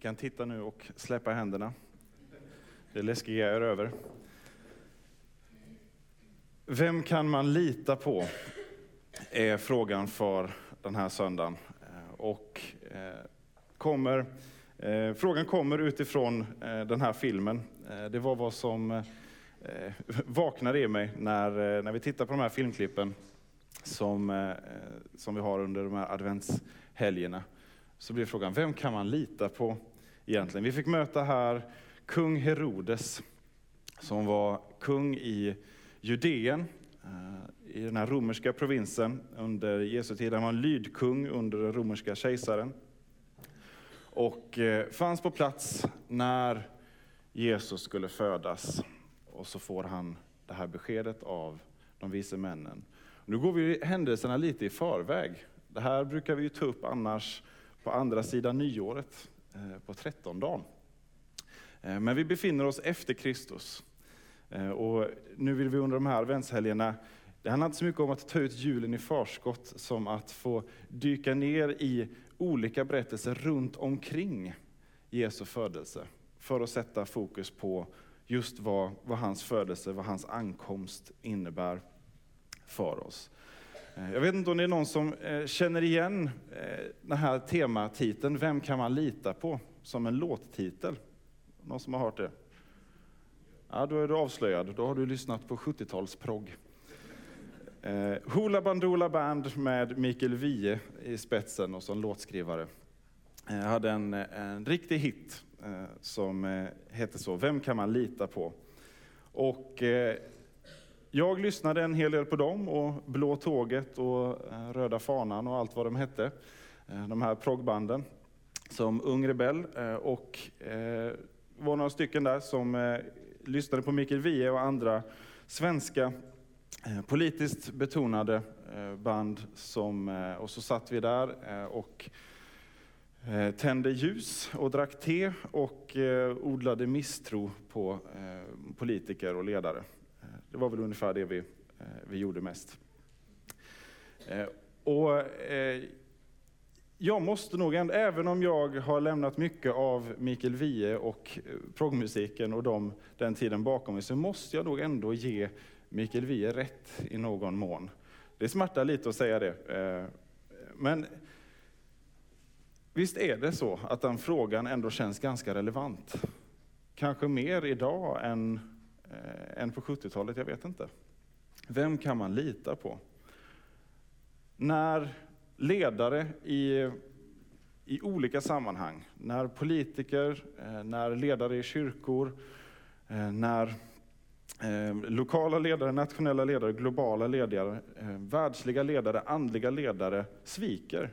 Ni kan titta nu och släppa händerna. Det läskiga är över. Vem kan man lita på? Är frågan för den här söndagen. Eh, och eh, kommer, eh, frågan kommer utifrån den här filmen. Det var vad som vaknade i mig när, när vi tittar på de här filmklippen som, som vi har under de här adventshelgerna. Så blir frågan, vem kan man lita på egentligen? Vi fick möta här kung Herodes som var kung i Judeen, eh, i den här romerska provinsen under Jesu tid. Han var en lydkung under den romerska kejsaren. Och eh, fanns på plats när Jesus skulle födas. Och så får han det här beskedet av de vise männen. Nu går vi händelserna lite i förväg. Det här brukar vi ju ta upp annars på andra sidan nyåret, Eh, på trettondagen. Eh, men vi befinner oss efter Kristus. Eh, och nu vill vi under de här adventshelgerna, det handlar inte så mycket om att ta ut julen i förskott som att få dyka ner i olika berättelser runt omkring Jesu födelse. För att sätta fokus på just vad, vad hans födelse, vad hans ankomst innebär för oss. Eh, jag vet inte om det är någon som eh, känner igen eh, den här tematiteln, Vem kan man lita på? Som en låttitel. Någon som har hört det? Ja, då är du avslöjad. Då har du lyssnat på 70-talsprogg. Eh, Hoola Bandoola Band med Mikael Wiehe i spetsen och som låtskrivare. Jag eh, hade en, en riktig hit eh, som eh, hette så, Vem kan man lita på? Och jag lyssnade en hel del på dem och Blå tåget och eh, Röda fanan och allt vad de hette. Eh, de här proggbanden som ung rebell eh, och var några stycken där som lyssnade på Mikael Wiehe och andra svenska politiskt betonade band. Som, och så satt vi där och tände ljus och drack te och odlade misstro på politiker och ledare. Det var väl ungefär det vi, eh, vi gjorde mest. Eh, och eh, jag måste nog, ändå, även om jag har lämnat mycket av Mikael Wiehe och progmusiken proggmusiken och de, den tiden bakom mig, så måste jag nog ändå ge Mikael Wiehe rätt i någon mån. Det smärtar lite att säga det. Men visst är det så att den frågan ändå känns ganska relevant. Kanske mer idag än, eh, än på 70-talet, jag vet inte. Vem kan man lita på? När ledare i, i olika sammanhang. När politiker, eh, när ledare i kyrkor, eh, när eh, lokala ledare, nationella ledare, globala ledare, eh, världsliga ledare, andliga ledare sviker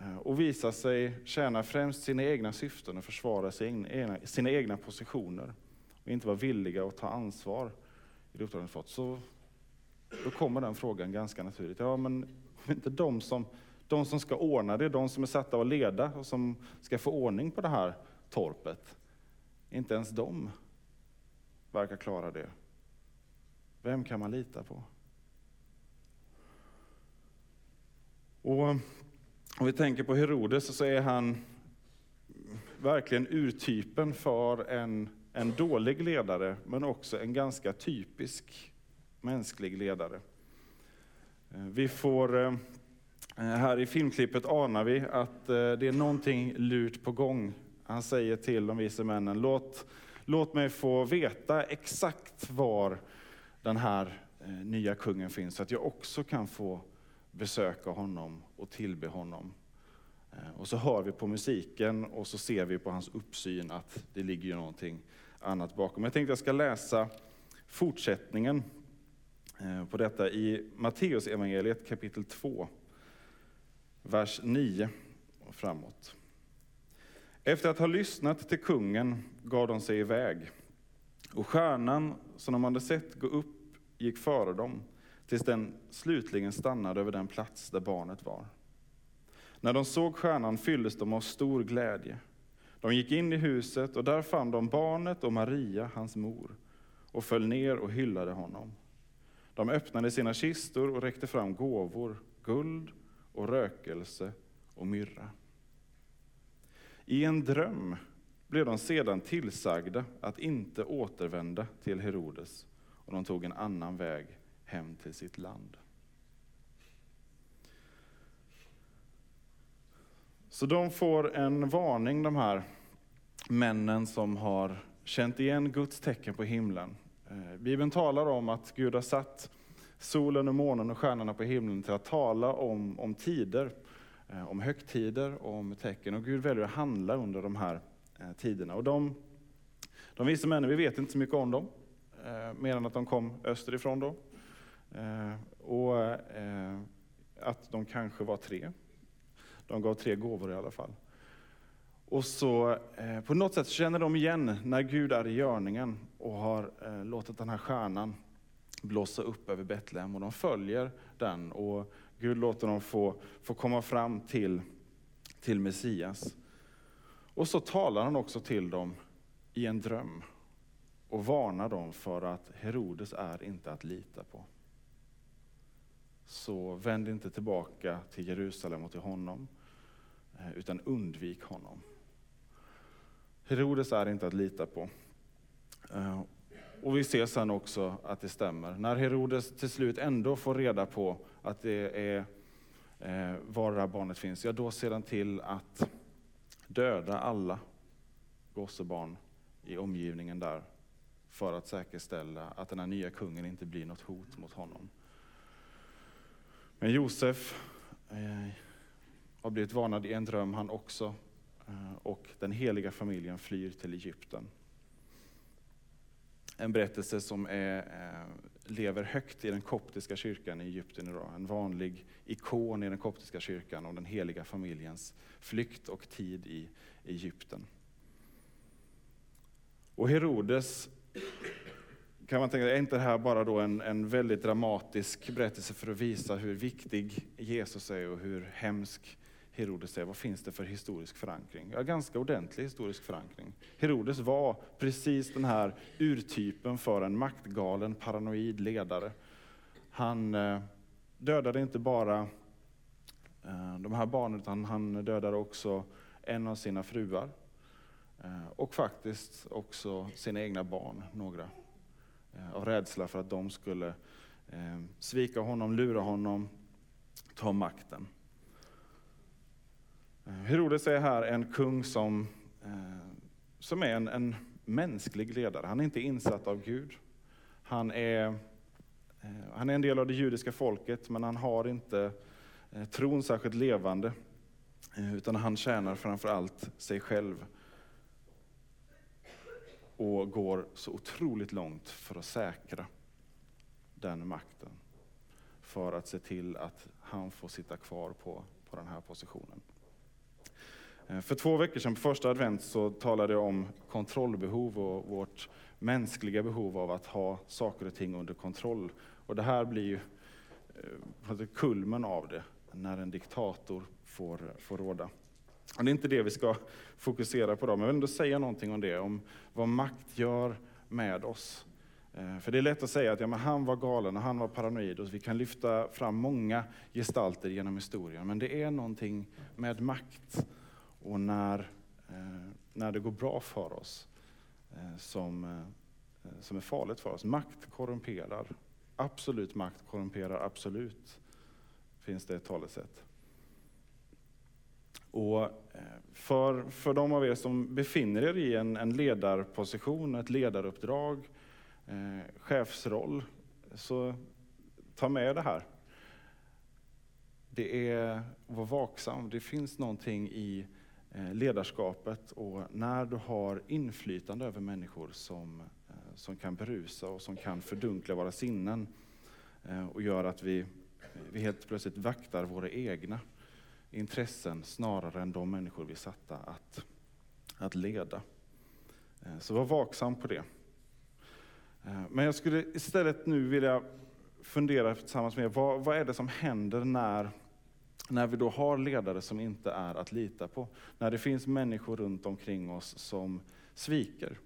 eh, och visar sig tjäna främst sina egna syften och försvara sina egna positioner och inte var villiga att ta ansvar i det uppdrag de fått, så då kommer den frågan ganska naturligt. Ja, men inte de som, de som ska ordna det, de som är satta att leda och som ska få ordning på det här torpet. Inte ens de verkar klara det. Vem kan man lita på? Och om vi tänker på Herodes så är han verkligen urtypen för en, en dålig ledare, men också en ganska typisk mänsklig ledare. Eh, vi får, eh, eh, här i filmklippet anar vi att det är någonting lurt på gång. Han säger till de vise männen, låt, låt mig få veta exakt var den här nya kungen finns, så att jag också kan få besöka honom och tillbe honom. Och så hör vi på musiken och så ser vi på hans uppsyn att det ligger ju någonting annat bakom. Jag tänkte jag ska läsa fortsättningen eh, på detta i Matteus evangeliet kapitel 2, vers 9 och framåt. Efter att ha lyssnat till kungen gav de sig iväg, och stjärnan som de hade sett gå upp gick före dem, tills den slutligen stannade över den plats där barnet var. När de såg stjärnan fylldes de av stor glädje. De gick in i huset och där fann de barnet och Maria, hans mor, och föll ner och hyllade honom. De öppnade sina kistor och räckte fram gåvor, guld och rökelse och myrra. I en dröm blev de sedan tillsagda att inte återvända till Herodes och de tog en annan väg hem till sitt land. Så de får en varning de här männen som har känt igen Guds tecken på himlen. Eh, Bibeln talar om att Gud har satt solen och månen och stjärnorna på himlen till att tala om, om tider, eh, om högtider och om tecken. Och Gud väljer att handla under de här eh, tiderna. Och de, de vissa männen, vi vet inte så mycket om dem, mer än att de kom österifrån då. Och att de kanske var tre. De gav tre gåvor i alla fall. Och så eh, på något sätt känner de igen när Gud är i görningen och har eh, låtit den här stjärnan blåsa upp över Betlehem och de följer den och Gud låter dem få, få komma fram till, till Messias. Och så talar han också till dem i en dröm och varnar dem för att Herodes är inte att lita på. Så vänd inte tillbaka till Jerusalem och till honom, Eh, utan undvik honom. Herodes är inte att lita på. Eh, och vi ser sen också att det stämmer. När Herodes till slut ändå får reda på att det är eh, var det här barnet finns, ja då ser han till att döda alla gossebarn i omgivningen där för att säkerställa att den här nya kungen inte blir något hot mot honom. Men Josef har blivit varnad i en dröm han också eh, och den heliga familjen flyr till Egypten. En berättelse som är, eh, lever högt i den koptiska kyrkan i Egypten idag. En vanlig ikon i den koptiska kyrkan om den heliga familjens flykt och tid i Egypten. Och Herodes, kan man tänka, är inte det här bara då en, en väldigt dramatisk berättelse för att visa hur viktig Jesus är och hur hemsk Herodes säger, vad finns det för historisk förankring? Ja, ganska ordentlig historisk förankring. Herodes var precis den här urtypen för en maktgalen, paranoid ledare. Han eh, dödade inte bara eh, de här barnen, utan han dödade också en av sina fruar. Eh, och faktiskt också sina egna barn, några. Eh, av rädsla för att de skulle eh, svika honom, lura honom, ta makten. Herodes är här en kung som, eh, som är en, en mänsklig ledare. Han är inte insatt av Gud. Han är, eh, han är en del av det judiska folket, men han har inte eh, tron särskilt levande. Utan han tjänar framför allt sig själv. Och går så otroligt långt för att säkra den makten. För att se till att han får sitta kvar på, på den här positionen. Eh, för två veckor sedan på första advent så talade jag om kontrollbehov och vårt mänskliga behov av att ha saker och ting under kontroll. Och det här blir ju eh, kulmen av det, när en diktator får, får råda. Och det är inte det vi ska fokusera på då, men jag vill ändå säga någonting om det, om vad makt gör med oss. Eh, för det är lätt att säga att ja, men han var galen och han var paranoid och vi kan lyfta fram många gestalter genom historien, men det är någonting med makt och när, eh, när det går bra för oss eh, som, eh, som är farligt för oss. Makt korrumperar. Absolut makt korrumperar, absolut, finns det ett talesätt. Och för, för de av er som befinner er i en, en ledarposition, ett ledaruppdrag, eh, chefsroll, så ta med det här. Det är, var vaksam, det finns någonting i Eh, Eh, ledarskapet och när du har inflytande över människor som, eh, som kan berusa och som kan fördunkla våra sinnen eh, och gör att vi, vi helt plötsligt vaktar våra egna intressen snarare än de människor vi är satta att, att leda. Så var vaksam på det. Men jag skulle istället nu vilja fundera tillsammans med er, vad, vad är det som händer när när vi då har ledare som inte är att lita på, när det finns människor runt omkring oss som sviker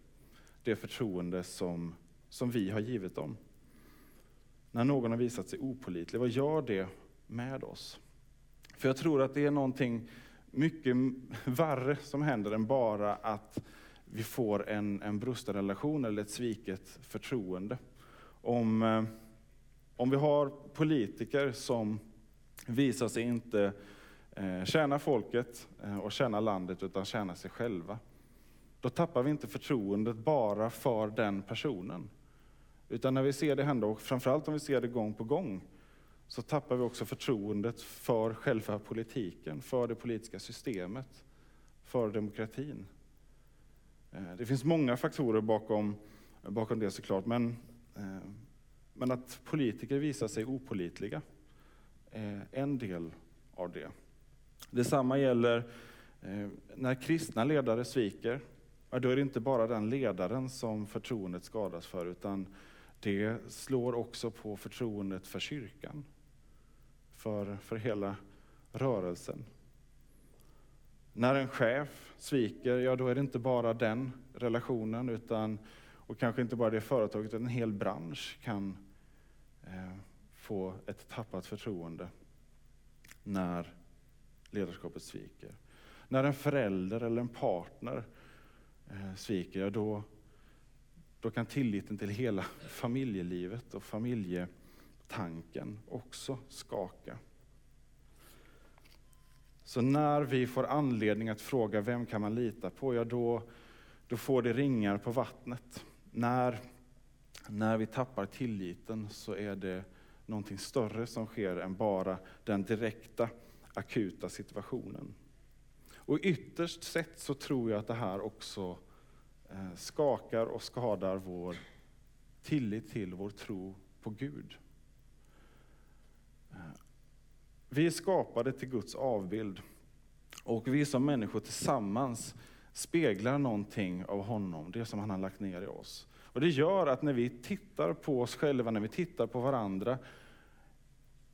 det förtroende som, som vi har givit dem. När någon har visat sig opolitlig, vad gör det med oss? För jag tror att det är någonting mycket värre som händer än bara att vi får en, en brusten relation eller ett sviket förtroende. Om, eh, om vi har politiker som visar sig inte eh, tjäna folket eh, och tjäna landet utan tjäna sig själva. Då tappar vi inte förtroendet bara för den personen. Utan när vi ser det hända, och framförallt om vi ser det gång på gång, så tappar vi också förtroendet för själva politiken, för det politiska systemet, för demokratin. Eh, det finns många faktorer bakom, bakom det såklart, men, men att politiker visar sig opolitliga Eh, en del av det. Detsamma gäller eh, när kristna ledare sviker, då är det inte bara den ledaren som förtroendet skadas för, utan det slår också på förtroendet för kyrkan, för, för hela rörelsen. När en chef sviker, ja då är det inte bara den relationen, utan, och kanske inte bara det företaget, utan en hel bransch kan eh, få ett tappat förtroende när ledarskapet sviker. När en förälder eller en partner eh, sviker, ja då, då kan tilliten till hela familjelivet och familjetanken också skaka. Så när vi får anledning att fråga vem kan man lita på, ja då, då får det ringar på vattnet. När, när vi tappar tilliten så är det någonting större som sker än bara den direkta akuta situationen. Och ytterst sett så tror jag att det här också eh, skakar och skadar vår tillit till vår tro på Gud. Eh, vi är skapade till Guds avbild och vi som människor tillsammans speglar någonting av honom, det som han har lagt ner i oss. Och det gör att när vi tittar på oss själva, när vi tittar på varandra,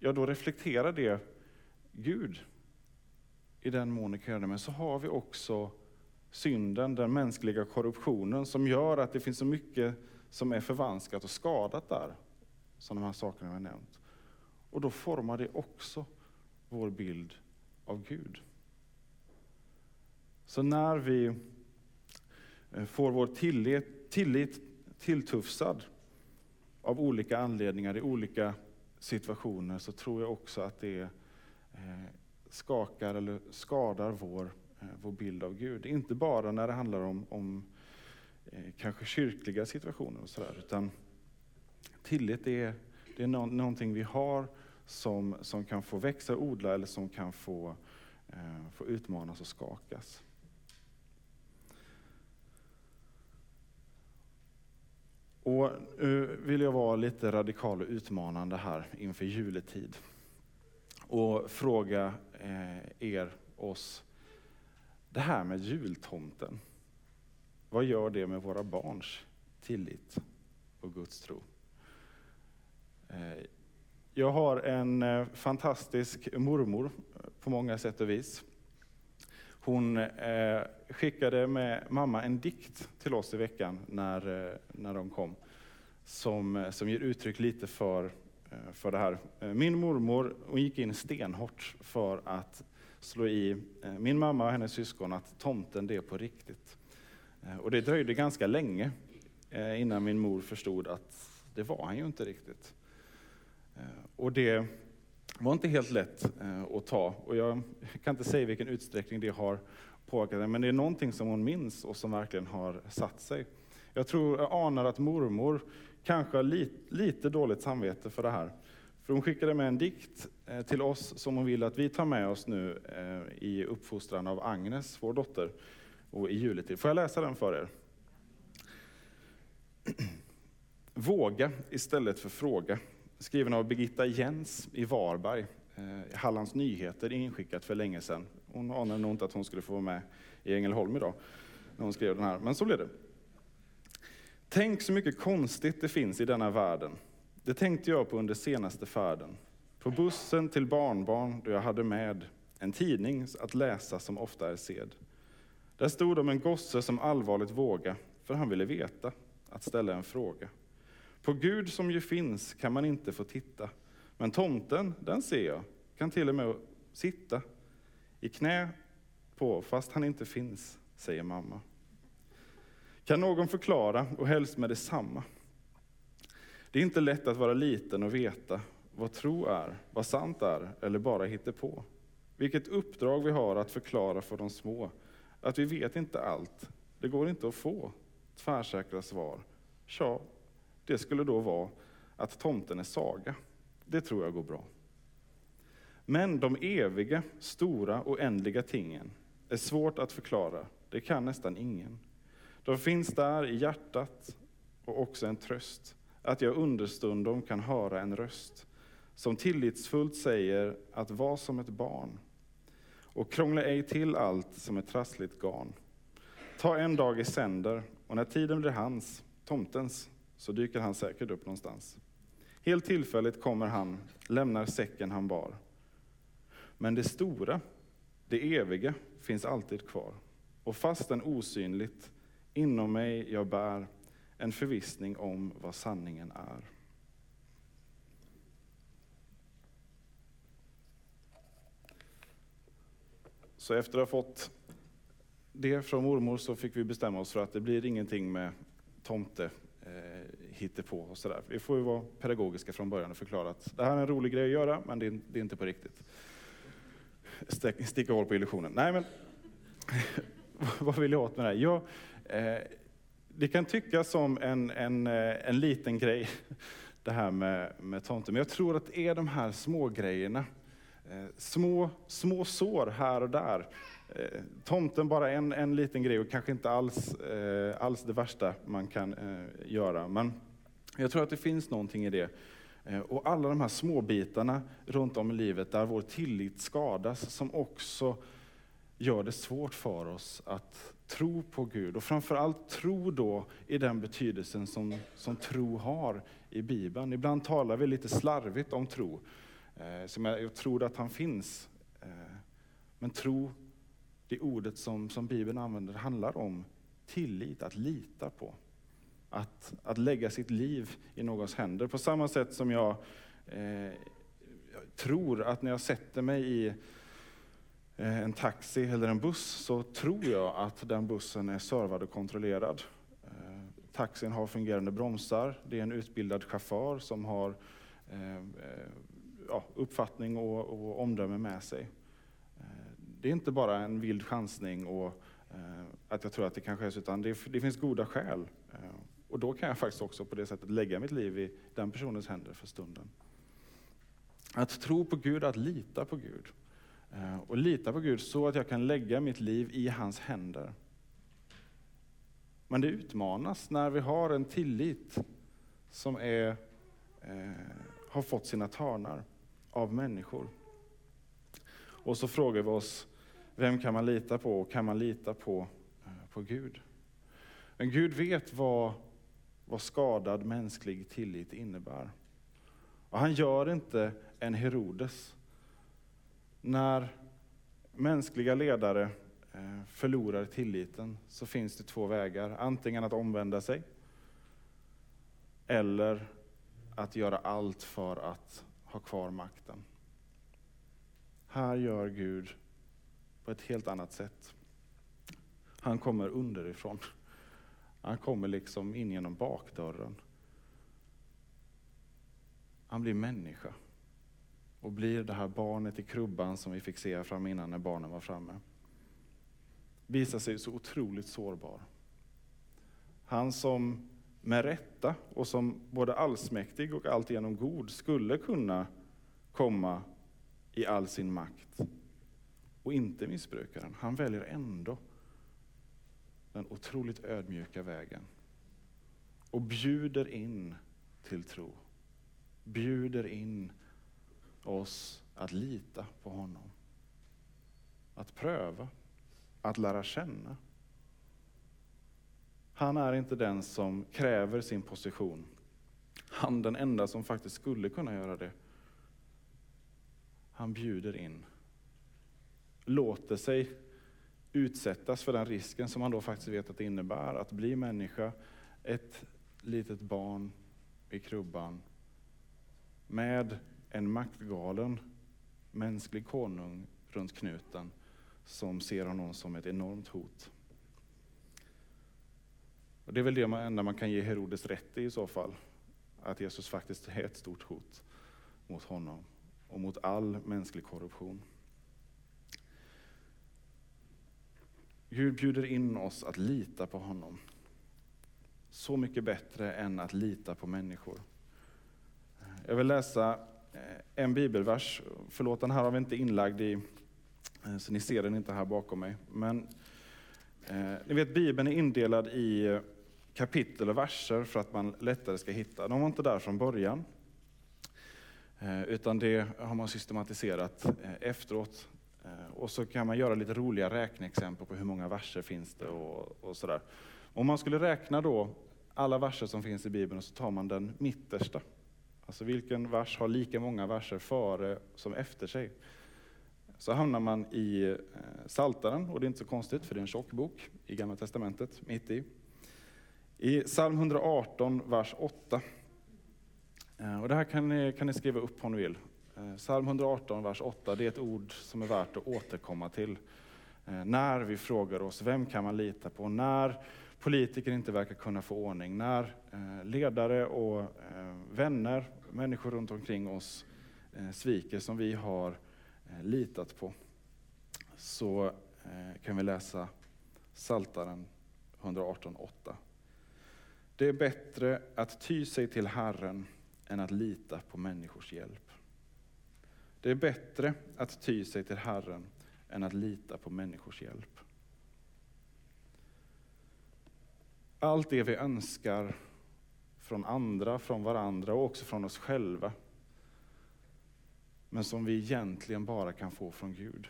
ja då reflekterar det Gud i den mån det kan göra det. Men så har vi också synden, den mänskliga korruptionen som gör att det finns så mycket som är förvanskat och skadat där, som de här sakerna jag har nämnt. Och då formar det också vår bild av Gud. Så när vi eh, får vår tillit, tillit tilltufsad av olika anledningar i olika situationer så tror jag också att det eh, skakar eller skadar vår, eh, vår bild av Gud. Inte bara när det handlar om, om eh, kanske kyrkliga situationer och sådär, utan tillit är, det är någonting vi har som, som kan få växa och odla eller som kan få, få utmanas och skakas. Och nu vill jag vara lite radikal och utmanande här inför juletid. Och fråga eh, er, oss, det här med jultomten. Vad gör det med våra barns tillit och Guds tro? Eh, jag har en eh, fantastisk mormor på många sätt och vis. Hon eh, skickade med mamma en dikt till oss i veckan när, eh, när de kom, som, eh, som ger uttryck lite för, eh, för det här. Eh, min mormor hon gick in stenhårt för att slå i min mamma och hennes syskon att tomten det är på riktigt. Och det dröjde ganska länge innan min mor förstod att det var han ju inte riktigt. Eh, och det var inte helt lätt eh, att ta. Och jag kan inte säga vilken utsträckning det har påverkat henne, men det är någonting som hon minns och som verkligen har satt sig. Jag tror, jag anar att mormor kanske har lite, lite dåligt samvete för det här. För hon skickade med en dikt eh, till oss som hon vill att vi tar med oss nu eh, i uppfostran av Agnes, vår dotter, och i juletid. Får jag läsa den för er? Våga istället för fråga skriven av Birgitta Jens i Varberg, eh, Hallands Nyheter, inskickat för länge sedan. Hon anade nog inte att hon skulle få vara med i Ängelholm idag, när hon skrev den här, men så blev det. Tänk så mycket konstigt det finns i denna världen. Det tänkte jag på under senaste färden. På bussen till barnbarn då jag hade med en tidning att läsa som ofta är sed. Där stod om en gosse som allvarligt våga, för han ville veta, att ställa en fråga. På Gud som ju finns kan man inte få titta. Men tomten, den ser jag, kan till och med sitta i knä på fast han inte finns, säger mamma. Kan någon förklara, och helst med detsamma? Det är inte lätt att vara liten och veta vad tro är, vad sant är eller bara på. Vilket uppdrag vi har att förklara för de små. Att vi vet inte allt. Det går inte att få tvärsäkra svar. Tja, det skulle då vara att tomten är saga. Det tror jag går bra. Men de eviga, stora, oändliga tingen är svårt att förklara. Det kan nästan ingen. De finns där i hjärtat och också en tröst. Att jag understundom kan höra en röst som tillitsfullt säger att var som ett barn och krångla ej till allt som ett trassligt garn. Ta en dag i sänder och när tiden blir hans, tomtens, så dyker han säkert upp någonstans. Helt tillfälligt kommer han, lämnar säcken han bar. Men det stora, det eviga, finns alltid kvar. Och fastän osynligt, inom mig jag bär en förvissning om vad sanningen är. Så efter att ha fått det från mormor så fick vi bestämma oss för att det blir ingenting med tomte eh, hittepå och sådär. Vi får ju vara pedagogiska från början och förklara att det här är en rolig grej att göra, men det är, det är inte på riktigt. sticka hål på illusionen. Nej, men vad vill jag åt med det här? Ja, eh, det kan tyckas som en, en, eh, en liten grej, det här med, med tomten, men jag tror att det är de här små grejerna Eh, små, små sår här och där. Eh, tomten bara en, en liten grej och kanske inte alls, eh, alls det värsta man kan eh, göra. Men jag tror att det finns någonting i det. Eh, och alla de här små bitarna runt om i livet där vår tillit skadas, som också gör det svårt för oss att tro på Gud. Och framförallt tro då i den betydelsen som, som tro har i Bibeln. Ibland talar vi lite slarvigt om tro. Eh, som jag, jag tror att han finns. Eh, men tro, det ordet som, som Bibeln använder, handlar om tillit, att lita på. Att, att lägga sitt liv i någons händer. På samma sätt som jag, eh, tror att när jag sätter mig i eh, en taxi eller en buss så tror jag att den bussen är servad och kontrollerad. Eh, taxin har fungerande bromsar, det är en utbildad chaufför som har eh, eh, ja, uppfattning och, och omdöme med sig. Eh, det är inte bara en vild chansning och att jag tror att det kanske är så, utan det, det finns goda skäl. Och då kan jag faktiskt också på det sättet lägga mitt liv i den personens händer för stunden. Att tro på Gud, att lita på Gud. Eh, och lita på Gud så att jag kan lägga mitt liv i hans händer. Men det utmanas när vi har en tillit som är, eh, har fått sina törnar av människor. Och så frågar vi oss, vem kan man lita på och kan man lita på, eh, på Gud? Men Gud vet vad, vad skadad mänsklig tillit innebär. Och han gör inte en Herodes. När mänskliga ledare eh, förlorar tilliten så finns det två vägar. Antingen att omvända sig eller att göra allt för att ha kvar makten. Här gör Gud på ett helt annat sätt. Han kommer underifrån. Han kommer liksom in genom bakdörren. Han blir människa och blir det här barnet i krubban som vi fick se fram innan när barnen var framme. Visar sig så otroligt sårbar. Han som med rätta och som både allsmäktig och alltigenom god skulle kunna komma i all sin makt och inte missbrukaren. Han väljer ändå den otroligt ödmjuka vägen och bjuder in till tro. Bjuder in oss att lita på honom. Att pröva, att lära känna. Han är inte den som kräver sin position. Han den enda som faktiskt skulle kunna göra det. Han bjuder in. Låter sig utsättas för den risken som han då faktiskt vet att det innebär, att bli människa, ett litet barn i krubban, med en maktgalen mänsklig konung runt knuten, som ser honom som ett enormt hot. Och det är väl det enda man kan ge Herodes rätt i i så fall, att Jesus faktiskt är ett stort hot mot honom och mot all mänsklig korruption. Gud bjuder in oss att lita på honom. Så mycket bättre än att lita på människor. Jag vill läsa eh, en bibelvers. Förlåt, den här har vi inte inlagd i, eh, så ni ser den inte här bakom mig. Men eh, ni vet, Bibeln är indelad i eh, kapitel och verser för att man lättare ska hitta. De var inte där från början. Utan det har man systematiserat efteråt. Eh, och så kan man göra lite roliga räkneexempel på hur många verser finns det och, och sådär. Om man skulle räkna då alla verser som finns i Bibeln och så tar man den mittersta. Alltså vilken vers har lika många verser före som efter sig? Så hamnar man i eh, Saltaren och det är inte så konstigt för det är en tjock bok i Gamla Testamentet, mitt i. I psalm 118, vers 8. Eh, och det här kan ni, kan ni skriva upp om ni vill. Eh, Psalm 118, vers 8, det är ett ord som är värt att återkomma till. Eh, när vi frågar oss, vem kan man lita på? När politiker inte verkar kunna få ordning, när eh, ledare och vänner, människor runt omkring oss sviker som vi har litat på, så kan vi läsa Saltaren 118.8. Det är bättre att ty sig till Herren än att lita på människors hjälp. Det är bättre att ty sig till Herren än att lita på människors hjälp. allt det vi önskar från andra, från varandra och också från oss själva. Men som vi egentligen bara kan få från Gud.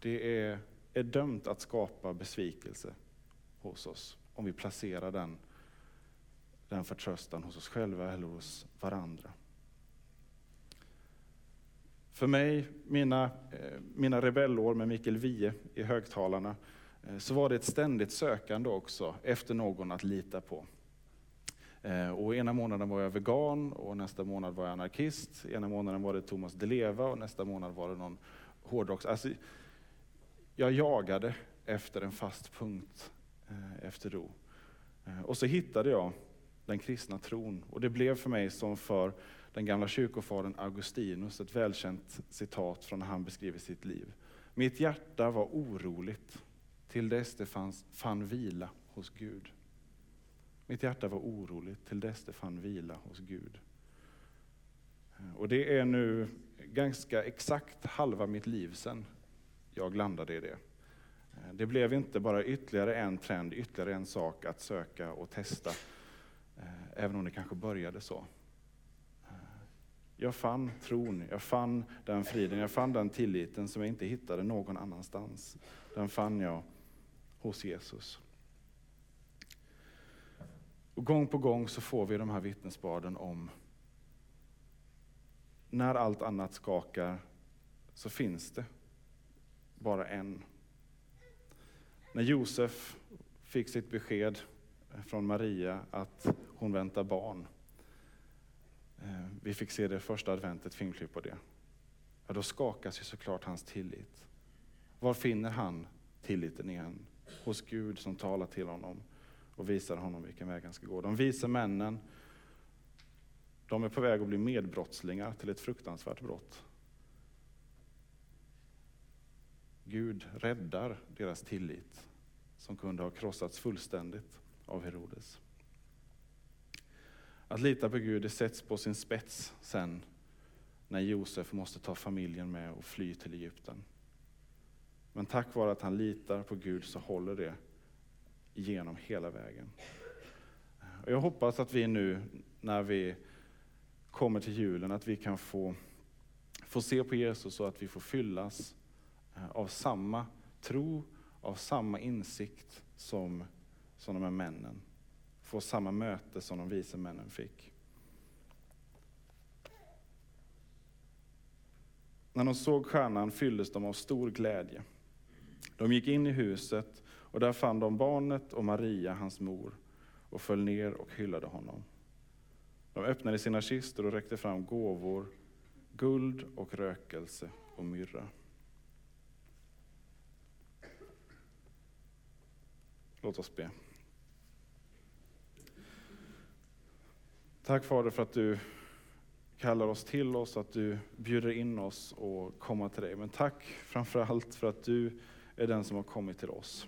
Det är, är dömt att skapa besvikelse hos oss om vi placerar den, den förtröstan hos oss själva eller hos varandra. För mig, mina, eh, mina rebellår med Mikael Wiehe i högtalarna, eh, så var det ett ständigt sökande också efter någon att lita på. Eh, och ena månaden var jag vegan och nästa månad var jag anarkist. Ena månaden var det Thomas Di Leva och nästa månad var det någon hårdrocks... Alltså, jag jagade efter en fast punkt efter ro. Och så hittade jag den kristna tron och det blev för mig som för den gamla kyrkofadern Augustinus ett välkänt citat från när han beskriver sitt liv. Mitt hjärta var oroligt till dess det fanns, fann vila hos Gud. Mitt hjärta var oroligt till dess det fann vila hos Gud. Eh, och det är nu ganska exakt halva mitt liv sedan jag landade i det. Eh, det blev inte bara ytterligare en trend, ytterligare en sak att söka och testa, eh, även om det kanske började så. Jag fann tron, jag fann den friden, jag fann den tilliten som jag inte hittade någon annanstans. Den fann jag hos Jesus. Och gång på gång så får vi de här vittnesbörden om när allt annat skakar så finns det bara en. När Josef fick sitt besked från Maria att hon väntar barn. Eh, vi fick se det första adventet, filmklipp på det. Ja, då skakas ju såklart hans tillit. Var finner han tilliten igen? hos Gud som talar till honom och visar honom vilken väg han ska gå. De vise männen, de är på väg att bli medbrottslingar till ett fruktansvärt brott. Gud räddar deras tillit som kunde ha krossats fullständigt av Herodes. Att lita på Gud det sätts på sin spets sen när Josef måste ta familjen med och fly till Egypten. Men tack vare att han litar på Gud så håller det genom hela vägen. Och jag hoppas att vi nu när vi kommer till julen, att vi kan få, få se på Jesus och att vi får fyllas eh, av samma tro, av samma insikt som, som de här männen få samma möte som de vise männen fick. När de såg stjärnan fylldes de av stor glädje. De gick in i huset och där fann de barnet och Maria, hans mor, och föll ner och hyllade honom. De öppnade sina kistor och räckte fram gåvor, guld och rökelse och myrra. Låt oss be. Tack Fader för att du kallar oss till oss, att du bjuder in oss och komma till dig. Men tack framför allt för att du är den som har kommit till oss.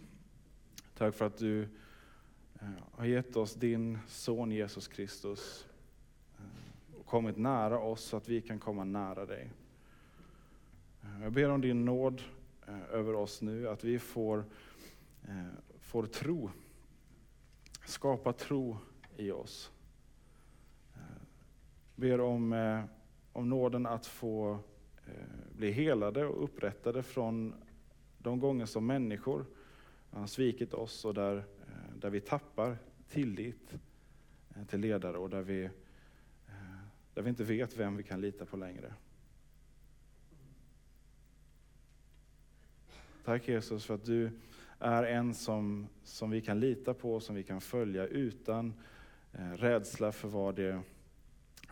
Tack för att du eh, har gett oss din son Jesus Kristus eh, och kommit nära oss så att vi kan komma nära dig. Eh, jag ber om din nåd över oss nu, att vi får, får tro, skapa tro i oss ber om, eh, om nåden att få eh, bli helade och upprättade från de gånger som människor har svikit oss och där, eh, där vi tappar tillit eh, till ledare och där vi, eh, där vi inte vet vem vi kan lita på längre. Tack Jesus för att du är en som, som vi kan lita på, som vi kan följa utan eh, rädsla för vad det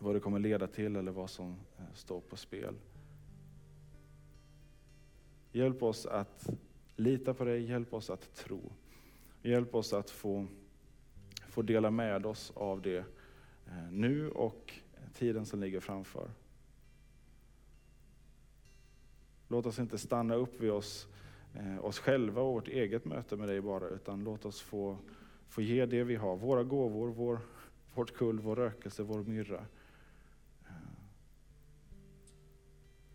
vad det kommer leda till eller vad som eh, står på spel. Hjälp oss att lita på dig, hjälp oss att tro. Hjälp oss att få, få dela med oss av det eh, nu och tiden som ligger framför. Låt oss inte stanna upp vid oss, eh, oss själva och vårt eget möte med dig bara, utan låt oss få, få ge det vi har, våra gåvor, vår, vårt kull, vår rökelse, vår myrra.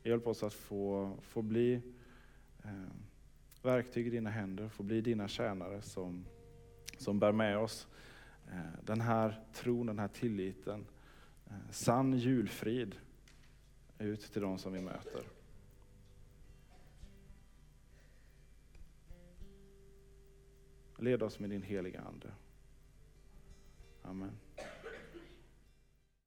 Hjälp oss att få, få bli eh, verktyg i dina händer, få bli dina tjänare som, som bär med oss eh, den här tron, den här tilliten, eh, sann julfrid ut till de som vi möter. Led oss med din heliga Ande. Amen.